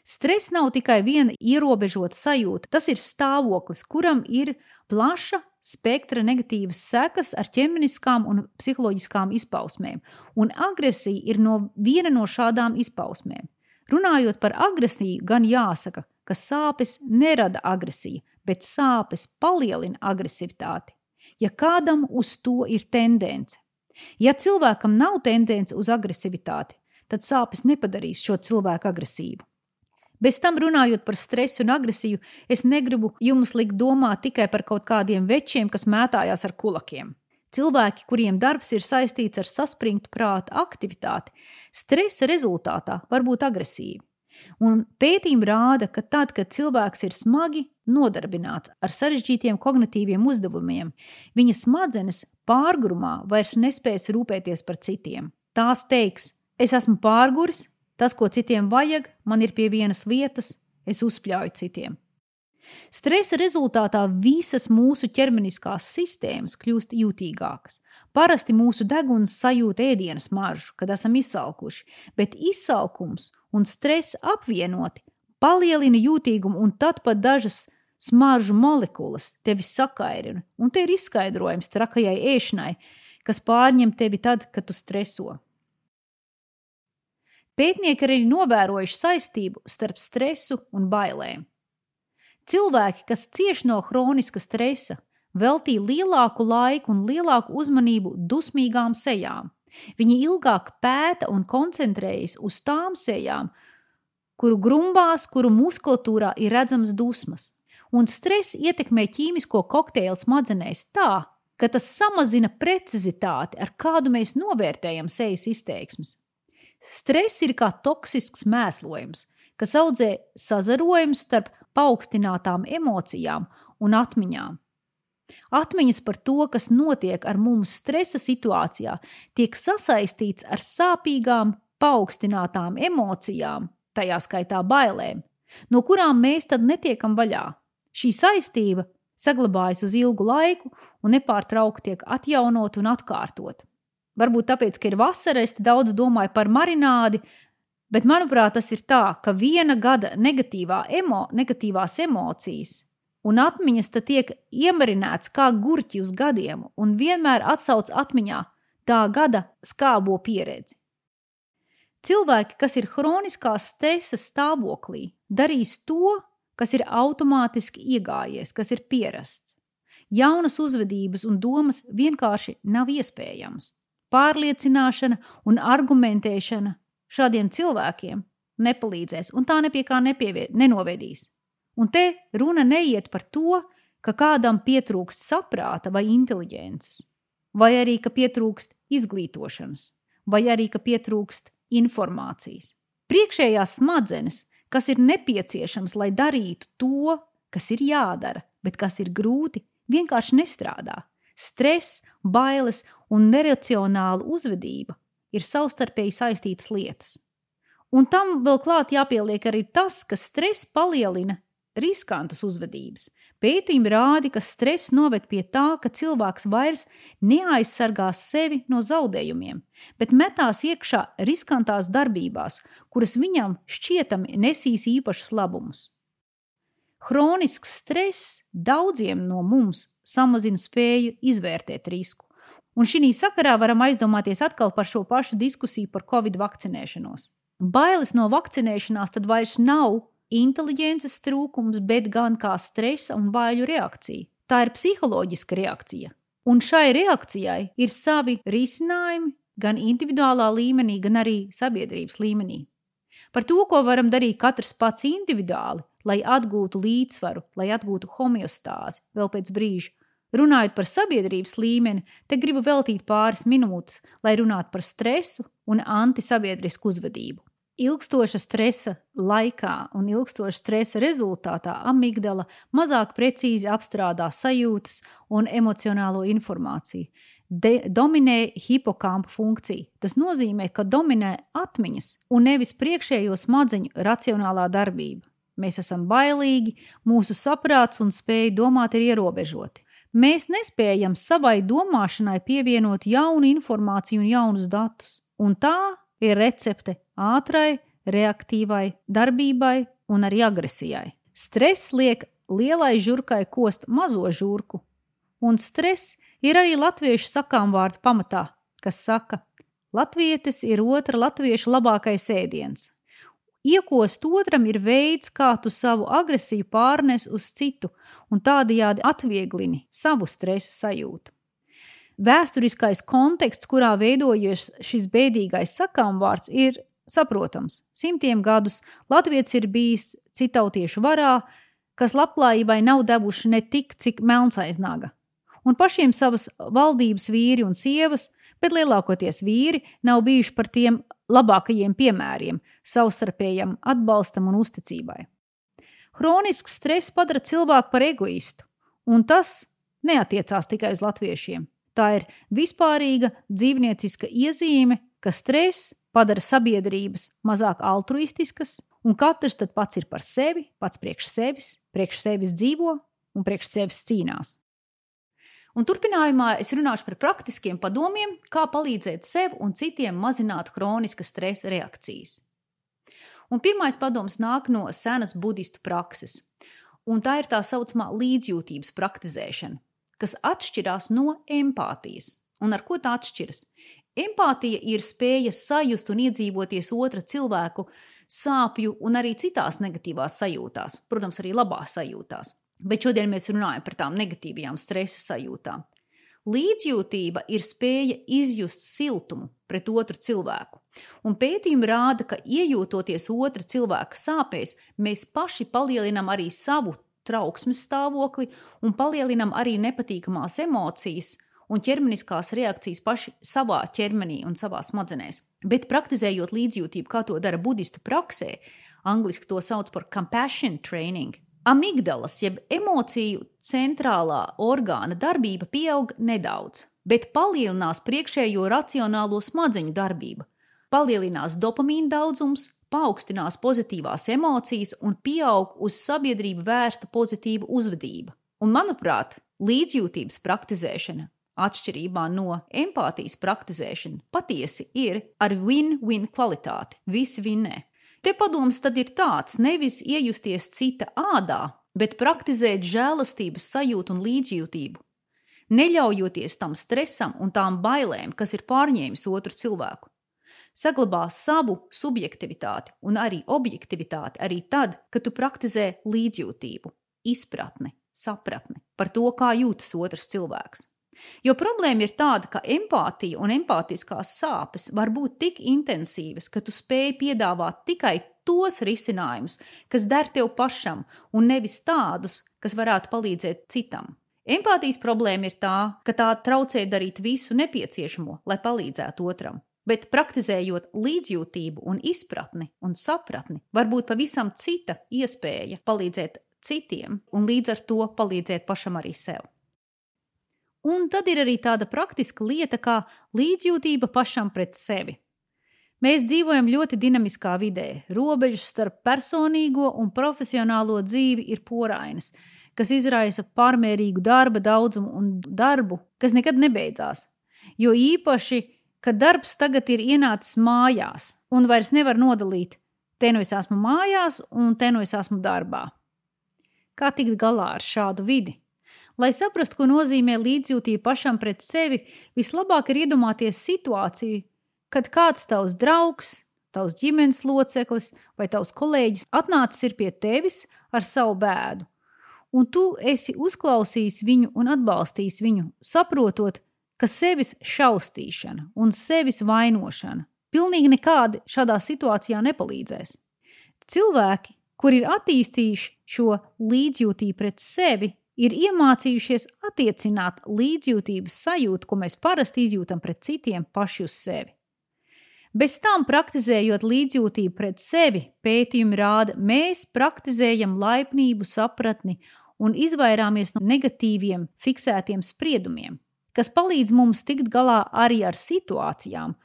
Stress nav tikai viena ierobežota sajūta, tas ir stāvoklis, kuram ir plaša spektra negatīvas sekas ar ķermeniskām un psiholoģiskām izpausmēm, un agresija ir no viena no šādām izpausmēm. Runājot par agresiju, gan jāsaka, ka sāpes nerada agresiju, bet sāpes palielina agresivitāti. Ja kādam uz to ir tendence, ja cilvēkam nav tendence uz agresivitāti, tad sāpes nepadarīs šo cilvēku agresīvu. Bez tam runājot par stresu un agresiju, es negribu jums likt domāt tikai par kaut kādiem večiem, kas mētājās ar kulakiem. Cilvēki, kuriem darbs ir saistīts ar saspringtu prāta aktivitāti, stresa rezultātā var būt agresīvi. Un pētījumi rāda, ka tad, kad cilvēks ir smagi nodarbināts ar sarežģītiem kognitīviem uzdevumiem, viņa smadzenes pārgrumā vairs nespēs rūpēties par citiem. Tās teiks, es esmu pārguris, tas, ko citiem vajag, man ir pie vienas vietas, es uzspļauju citiem. Stresa rezultātā visas mūsu ķermeniskās sistēmas kļūst jutīgākas. Parasti mūsu deguns sajūt ēdienas maržu, kad esam izsalkuši, bet izsalkums un stress apvienoti palielina jūtīgumu un tad pat dažas smaržu molekulas tevi sakairina. Un te ir izskaidrojums trakajai ēšanai, kas pārņem tevi tad, kad tu streso. Pētnieki arī novērojuši saistību starp stresu un bailēm. Cilvēki, kas cieš no hroniska stresa, veltīja lielāku laiku un lielāku uzmanību dusmīgām sejām. Viņi ilgāk pēta un koncentrējas uz tām sejām, kuru grumbās, kuru muskulatūrā ir redzams dusmas. Un stress ietekmē ķīmisko kokteili smadzenēs tā, ka tas samazina precizitāti, ar kādu mēs novērtējam sejas izteiksmes. Stress ir kā toksisks mēslojums, kas audzē sazarojumus starp paaugstinātām emocijām un atmiņām. Atmiņas par to, kas notiek ar mums stresa situācijā, tiek sasaistīts ar sāpīgām, paaugstinātām emocijām, tajā skaitā bailēm, no kurām mēs tad netiekam vaļā. Šī saistība saglabājas uz ilgu laiku un nepārtraukti tiek atjaunot un atkārtot. Varbūt tāpēc, ka ir vasara, es daudz domāju par marinādi, Bet, manuprāt, tas ir tā, ka viena gada negatīvā emo, negatīvās emocijas un atmiņas tiek iemarināts kā gurķi uz gadiem un vienmēr atsauc atmiņā tā gada skābo pieredzi. Cilvēki, kas ir hroniskā stresa stāvoklī, darīs to, kas ir automātiski iegājies, kas ir pierasts. Jaunas uzvedības un domas vienkārši nav iespējamas. Pārliecināšana un argumentēšana šādiem cilvēkiem nepalīdzēs un tā nepie kā nepievied, nenovedīs. Un te runa neiet par to, ka kādam pietrūkst saprāta vai inteliģences, vai arī ka pietrūkst izglītošanas, vai arī ka pietrūkst informācijas. Priekšējās smadzenes, kas ir nepieciešams, lai darītu to, kas ir jādara, bet kas ir grūti, vienkārši nestrādā. Stress, bailes un neracionāla uzvedība ir savstarpēji saistītas lietas. Un tam vēl klāt jāpieliek arī tas, ka stress palielina riskantas uzvedības. Pētījumi rāda, ka stress noved pie tā, ka cilvēks vairs neaizsargās sevi no zaudējumiem, bet metās iekšā riskantās darbībās, kuras viņam šķietami nesīs īpašus labumus. Hronisks stress daudziem no mums samazina spēju izvērtēt risku, un šī sakarā varam aizdomāties atkal par šo pašu diskusiju par covid vakcinēšanos. Bailes no vakcinēšanās tad vairs nav inteliģences trūkums, bet gan kā stresa un baiļu reakcija. Tā ir psiholoģiska reakcija. Un šai reakcijai ir savi risinājumi gan individuālā līmenī, gan arī sabiedrības līmenī. Par to, ko varam darīt katrs pats individuāli, lai atgūtu līdzsvaru, lai atgūtu homeostāzi vēl pēc brīža. Runājot par sabiedrības līmeni, te gribu veltīt pāris minūtes, lai runātu par stresu un antisabiedrisku uzvedību. Ilgstoša stresa laikā un ilgstoša stresa rezultātā amigdala mazāk precīzi apstrādā sajūtas un emocionālo informāciju. De, dominē hipokampa funkcija. Tas nozīmē, ka dominē atmiņas un nevis priekšējo smadzeņu racionālā darbība. Mēs esam bailīgi, mūsu saprāts un spēja domāt ir ierobežoti. Mēs nespējam savai domāšanai pievienot jaunu informāciju un jaunus datus, un tā ir recepte ātrai, reaktīvai darbībai un arī agresijai. Stress liek lielai žurkai kost mazo žurku, un stress ir arī latviešu sakām vārdu pamatā, kas saka, latvietis ir otra latviešu labākais ēdiens. Iekost otram ir veids, kā tu savu agresiju pārnes uz citu un tādajādi atvieglini savu stresa sajūtu. Vēsturiskais konteksts, kurā veidojies šis bēdīgais sakāmvārds, ir saprotams. Simtiem gadus Latvijas ir bijis citautiešu varā, kas labklājībai nav devuši ne tik, cik melns aiznaga. Un pašiem savas valdības vīri un sievas, bet lielākoties vīri, nav bijuši par tiem labākajiem piemēriem savstarpējam atbalstam un uzticībai. Hronisks stress padara cilvēku par egoistu, un tas neatiecās tikai uz latviešiem. Tā ir vispārīga dzīvnieciska iezīme, ka stress padara sabiedrības mazāk altruistiskas, un katrs pats ir par sevi, pats priekš sevis, priekš sevis dzīvo un priekš sevis cīnās. Un turpinājumā es runāšu par praktiskiem padomiem, kā palīdzēt sev un citiem mazināt kroniskas stresa reakcijas. Un pirmais padoms nāk no senas budistu prakses, un tā ir tā saucamā līdzjūtības praktizēšana kas atšķirās no empātijas. Un ar ko tā atšķiras? Empātija ir spēja sajust un iedzīvoties otra cilvēku sāpju un arī citās negatīvās sajūtās, protams, arī labās sajūtās. Bet šodien mēs runājam par tām negatīvajām stresa sajūtām. Līdzjūtība ir spēja izjust siltumu pret otru cilvēku. Un pētījumi rāda, ka iejūtoties otra cilvēka sāpēs, mēs paši palielinām arī savu trauksmes stāvokli un palielinam arī nepatīkamās emocijas un ķermeniskās reakcijas paši savā ķermenī un savā smadzenēs. Bet praktizējot līdzjūtību, kā to dara budistu praksē, angļuiski to sauc par compassion training. Amigdalas, jeb emociju centrālā orgāna darbība pieaug nedaudz, bet palielinās priekšējo racionālo smadzeņu darbība. Palielinās dopamīna daudzums, paaugstinās pozitīvās emocijas un pieaug uz sabiedrību vērsta pozitīva uzvedība. Un, manuprāt, līdzjūtības praktizēšana, atšķirībā no empātijas praktizēšana, patiesi ir ar win-win kvalitāti. Visi vinnē. Te padoms tad ir tāds, nevis iejusties cita ādā, bet praktizēt žēlastības sajūtu un līdzjūtību, neļaujoties tam stresam un tām bailēm, kas ir pārņēmis otru cilvēku saglabā savu subjektivitāti un arī objektivitāti arī tad, kad tu praktizē līdzjūtību, izpratni, sapratni par to, kā jūtas otrs cilvēks. Jo problēma ir tāda, ka empātija un empātiskās sāpes var būt tik intensīvas, ka tu spēj piedāvāt tikai tos risinājumus, kas der tev pašam, un nevis tādus, kas varētu palīdzēt citam. Empātijas problēma ir tā, ka tā traucē darīt visu nepieciešamo, lai palīdzētu otram bet praktizējot līdzjūtību un izpratni un sapratni, var būt pavisam cita iespēja palīdzēt citiem un līdz ar to palīdzēt pašam arī sev. Un tad ir arī tāda praktiska lieta kā līdzjūtība pašam pret sevi. Mēs dzīvojam ļoti dinamiskā vidē. Robežas starp personīgo un profesionālo dzīvi ir porainas. kas izraisa pārmērīgu darba daudzumu un darbu, kas nekad nebeidzās. Jo īpaši, kad darbs tagad ir ienācis mājās un vairs nevar nodalīt, te nu es esmu mājās un te nu es esmu darbā. Kā tikt galā ar šādu vidi? Lai saprastu, ko nozīmē līdzjūtība pašam pret sevi, vislabāk ir iedomāties situāciju, kad kāds tavs draugs, tavs ģimenes loceklis vai tavs kolēģis atnācis pie tevis ar savu bēdu, un tu esi uzklausījis viņu un atbalstījis viņu, saprotot, ka sevis šaustīšana un sevis vainošana pilnīgi nekādi šādā situācijā nepalīdzēs. Cilvēki, kur ir attīstījuši šo līdzjūtību pret sevi, ir iemācījušies attiecināt līdzjūtības sajūtu, ko mēs parasti izjūtam pret citiem, paši uz sevi. Bez tam, praktizējot līdzjūtību pret sevi, pētījumi rāda, mēs praktizējam laipnību, sapratni un izvairāmies no negatīviem, fiksētiem spriedumiem, kas palīdz mums tikt galā arī ar situācijām,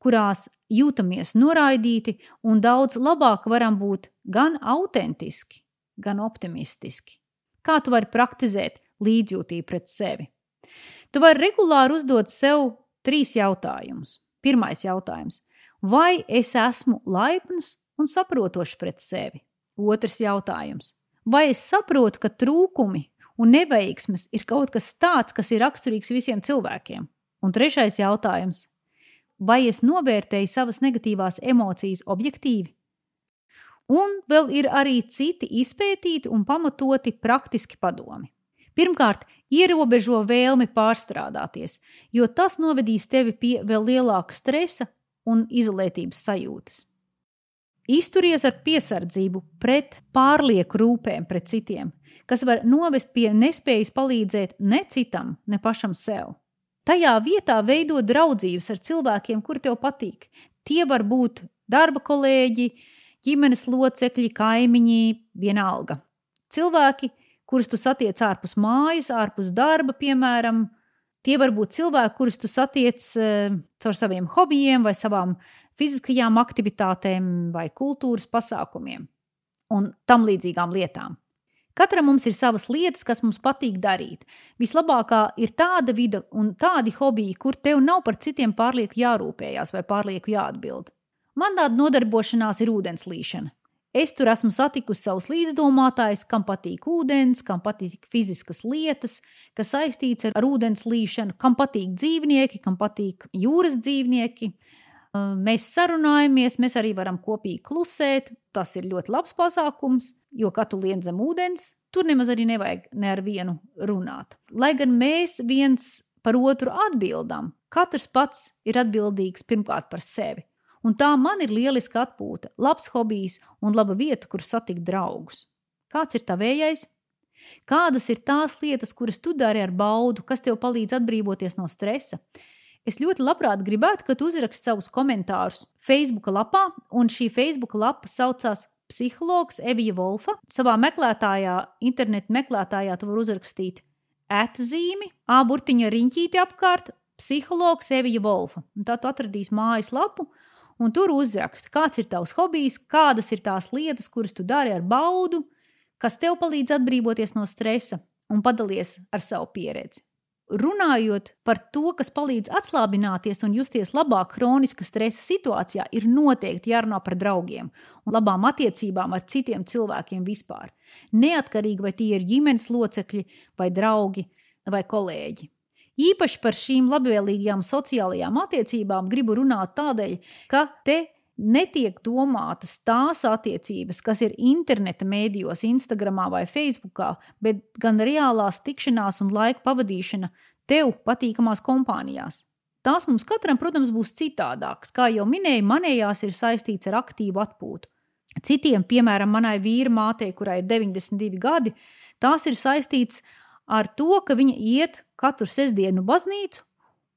kurās jūtamies noraidīti un daudz labāk varam būt gan autentiski, gan optimistiski. Kā tu vari praktizēt līdzjūtību pret sevi? Tu vari regulāri uzdot sev trīs jautājumus. Pirmais jautājums – vai es esmu laipns un saprotošs pret sevi? Otrs jautājums – vai es saprotu, ka trūkumi un neveiksmes ir kaut kas tāds, kas ir raksturīgs visiem cilvēkiem? Un trešais jautājums – vai es novērtēju savas negatīvās emocijas objektīvi? Un vēl ir arī citi izpētīti un pamatoti praktiski padomi. Pirmkārt, ierobežo vēlmi pārstrādāties, jo tas novedīs tevi pie vēl lielāka stresa un izolētības sajūtas. Izturies ar piesardzību pret pārlieku rūpēm pret citiem, kas var novest pie nespējas palīdzēt ne citam, ne pašam sev. Tajā vietā veido draudzības ar cilvēkiem, kuri tev patīk. Tie var būt darba kolēģi, ģimenes locekļi, kaimiņi, vienalga. Cilvēki, kurus tu satiec ārpus mājas, ārpus darba, piemēram, tie var būt cilvēki, kurus tu satiec uh, caur saviem hobijiem vai savām fiziskajām aktivitātēm vai kultūras pasākumiem un tam līdzīgām lietām. Katram mums ir savas lietas, kas mums patīk darīt. Vislabākā ir tāda vide un tādi hobiji, kur tev nav par citiem pārlieku jārūpējās vai pārlieku jāatbild. Man tāda nodarbošanās ir ūdenslīšana. Es tur esmu satikusi savus līdzdomātājus, kam patīk ūdens, kam patīk fiziskas lietas, kas saistīts ar, ūdens līšanu, kam patīk dzīvnieki, kam patīk jūras dzīvnieki. Mēs sarunājamies, mēs arī varam kopīgi klusēt. Tas ir ļoti labs pasākums, jo, kad tu lien zem ūdens, tur nemaz arī nevajag ne ar vienu runāt. Lai gan mēs viens par otru atbildam, katrs pats ir atbildīgs pirmkārt par sevi. Un tā man ir lieliska atpūta, labs hobijs un laba vieta, kur satikt draugus. Kāds ir tavējais? Kādas ir tās lietas, kuras tu dari ar baudu, kas tev palīdz atbrīvoties no stresa? Es ļoti labprāt gribētu, ka tu uzrakst savus komentārus Facebook lapā, un šī Facebook lapa saucās Psihologs Evija Volfa. Savā meklētājā, internetu meklētājā, tu vari uzrakstīt atzīmi, aburtiņa riņķīti apkārt, psihologs Evija Volfa. Un tā tu atradīsi mājas lapu, un tur uzraksta, kāds ir tavs hobijs, kādas ir tās lietas, kuras tu dari ar baudu, kas tev palīdz atbrīvoties no stresa un padalies ar savu pieredzi. Runājot par to, kas palīdz atslābināties un justies labāk kroniska stresa situācijā, ir noteikti jārunā par draugiem un labām attiecībām ar citiem cilvēkiem vispār. Neatkarīgi vai tie ir ģimenes locekļi, vai draugi, vai kolēģi. Īpaši par šīm labvēlīgajām sociālajām attiecībām gribu runāt tādēļ, ka te netiek domātas tās attiecības, kas ir interneta mēdījos, Instagram vai Facebook, bet gan reālās tikšanās un laika pavadīšana tev patīkamās kompānijās. Tās mums katram, protams, būs citādākas. Kā jau minēju, manējās ir saistīts ar aktīvu atpūtu. Citiem, piemēram, manai vīra mātei, kurai ir 92 gadi, tās ir saistīts ar to, ka viņa iet katru sestdienu baznīcu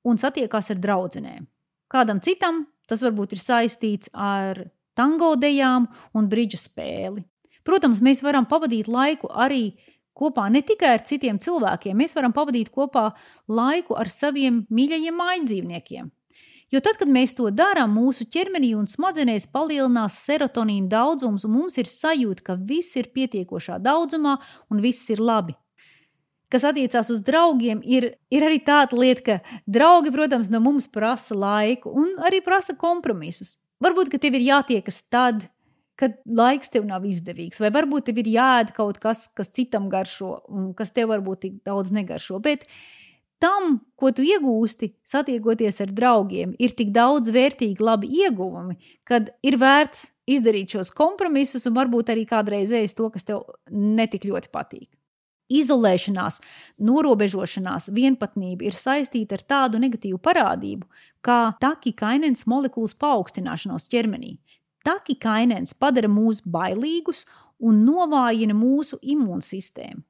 un satiekās ar draudzenēm. Kādam citam tas varbūt ir saistīts ar tango dejām un brīdžu spēli. Protams, mēs varam pavadīt laiku arī kopā ne tikai ar citiem cilvēkiem, mēs varam pavadīt kopā laiku ar saviem mīļajiem mājdzīvniekiem. Jo tad, kad mēs to darām, mūsu ķermenī un smadzenēs palielinās serotonīna daudzums, un mums ir sajūta, ka viss ir pietiekošā daudzumā un viss ir labi. Kas attiecās uz draugiem, ir, ir arī tāda lieta, ka draugi, protams, no mums prasa laiku un arī prasa kompromisus. Varbūt, ka tev ir jātiekas tad, kad laiks tev nav izdevīgs, vai varbūt tev ir jāēd kaut kas, kas citam garšo, un kas tev varbūt tik daudz negaršo. Bet tam, ko tu iegūsti, satiekoties ar draugiem, ir tik daudz vērtīgi, labi ieguvumi, kad ir vērts izdarīt šos kompromisus un varbūt arī kādreiz ēst to, kas tev netik ļoti patīk. Izolēšanās, norobežošanās, vienpatnība ir saistīta ar tādu negatīvu parādību, kā takikainens molekulas paaugstināšanos ķermenī. Takikainens padara mūs bailīgus un novājina mūsu imūnsistēmu.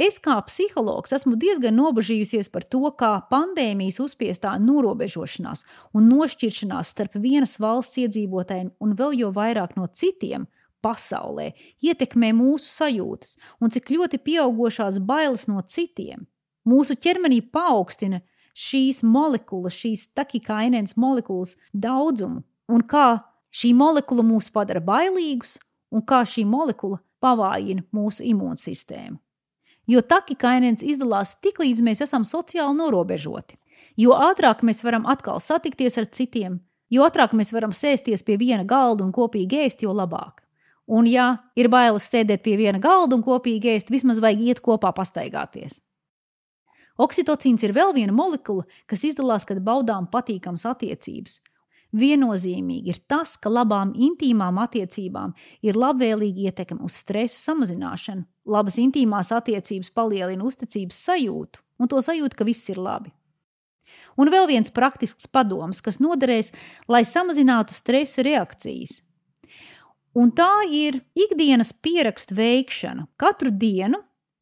Es kā psihologs esmu diezgan nobežījusies par to, kā pandēmijas uzspiestā norobežošanās un nošķiršanās starp vienas valsts iedzīvotājiem un vēl jau vairāk no citiem pasaulē ietekmē mūsu sajūtas un cik ļoti pieaugušās bailes no citiem. Mūsu ķermenī paaugstina šīs molekulas, šīs takikainēnas molekulas daudzumu un kā šī molekula mūs padara bailīgus un kā šī molekula pavājina mūsu imūnsistēmu jo takikainens izdalās tik līdz mēs esam sociāli norobežoti. Jo ātrāk mēs varam atkal satikties ar citiem, jo ātrāk mēs varam sēsties pie viena galda un kopīgi ēst, jo labāk. Un, ja ir bailes sēdēt pie viena galda un kopīgi ēst, vismaz vajag iet kopā pastaigāties. Oksitocīns ir vēl viena molekula, kas izdalās, kad baudām patīkamas attiecības, Viennozīmīgi ir tas, ka labām intīmām attiecībām ir labvēlīga ietekme uz stresa samazināšanu. Labas intīmās attiecības palielina uzticības sajūtu un to sajūtu, ka viss ir labi. Un vēl viens praktisks padoms, kas noderēs, lai samazinātu stresa reakcijas. Un tā ir ikdienas pierakstu veikšana. Katru dienu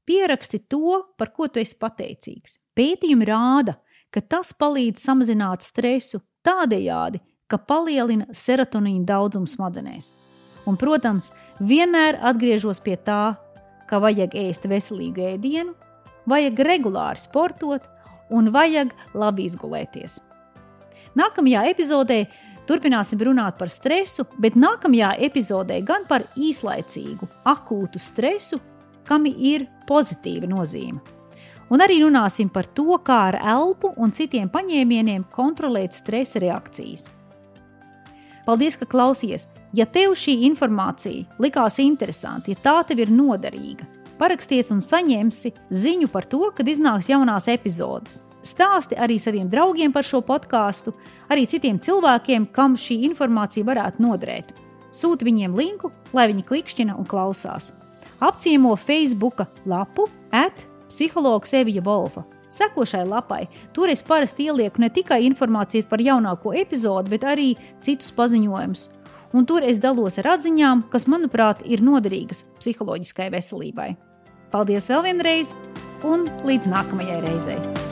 pieraksti to, par ko tu esi pateicīgs. Pētījumi rāda, ka tas palīdz samazināt stresu tādējādi, ka palielina serotonīna daudzumu smadzenēs. Un, protams, vienmēr atgriežos pie tā, ka vajag ēst veselīgu ēdienu, vajag regulāri sportot un vajag labi izgulēties. Nākamajā epizodē turpināsim runāt par stresu, bet nākamajā epizodē gan par īslaicīgu, akūtu stresu, kam ir pozitīva nozīme. Un arī runāsim par to, kā ar elpu un citiem paņēmieniem kontrolēt stresa reakcijas. Paldies, ka klausies! Ja tev šī informācija likās interesanti, ja tā tev ir noderīga, paraksties un saņemsi ziņu par to, kad iznāks jaunās epizodes. Stāsti arī saviem draugiem par šo podkāstu, arī citiem cilvēkiem, kam šī informācija varētu noderēt. Sūti viņiem linku, lai viņi klikšķina un klausās. Apciemo Facebook lapu at psihologs Evija Bolfa Seko šai lapai. Tur es parasti ielieku ne tikai informāciju par jaunāko epizodi, bet arī citus paziņojumus. Un tur es dalos ar atziņām, kas, manuprāt, ir noderīgas psiholoģiskai veselībai. Paldies vēl vienreiz, un līdz nākamajai reizei!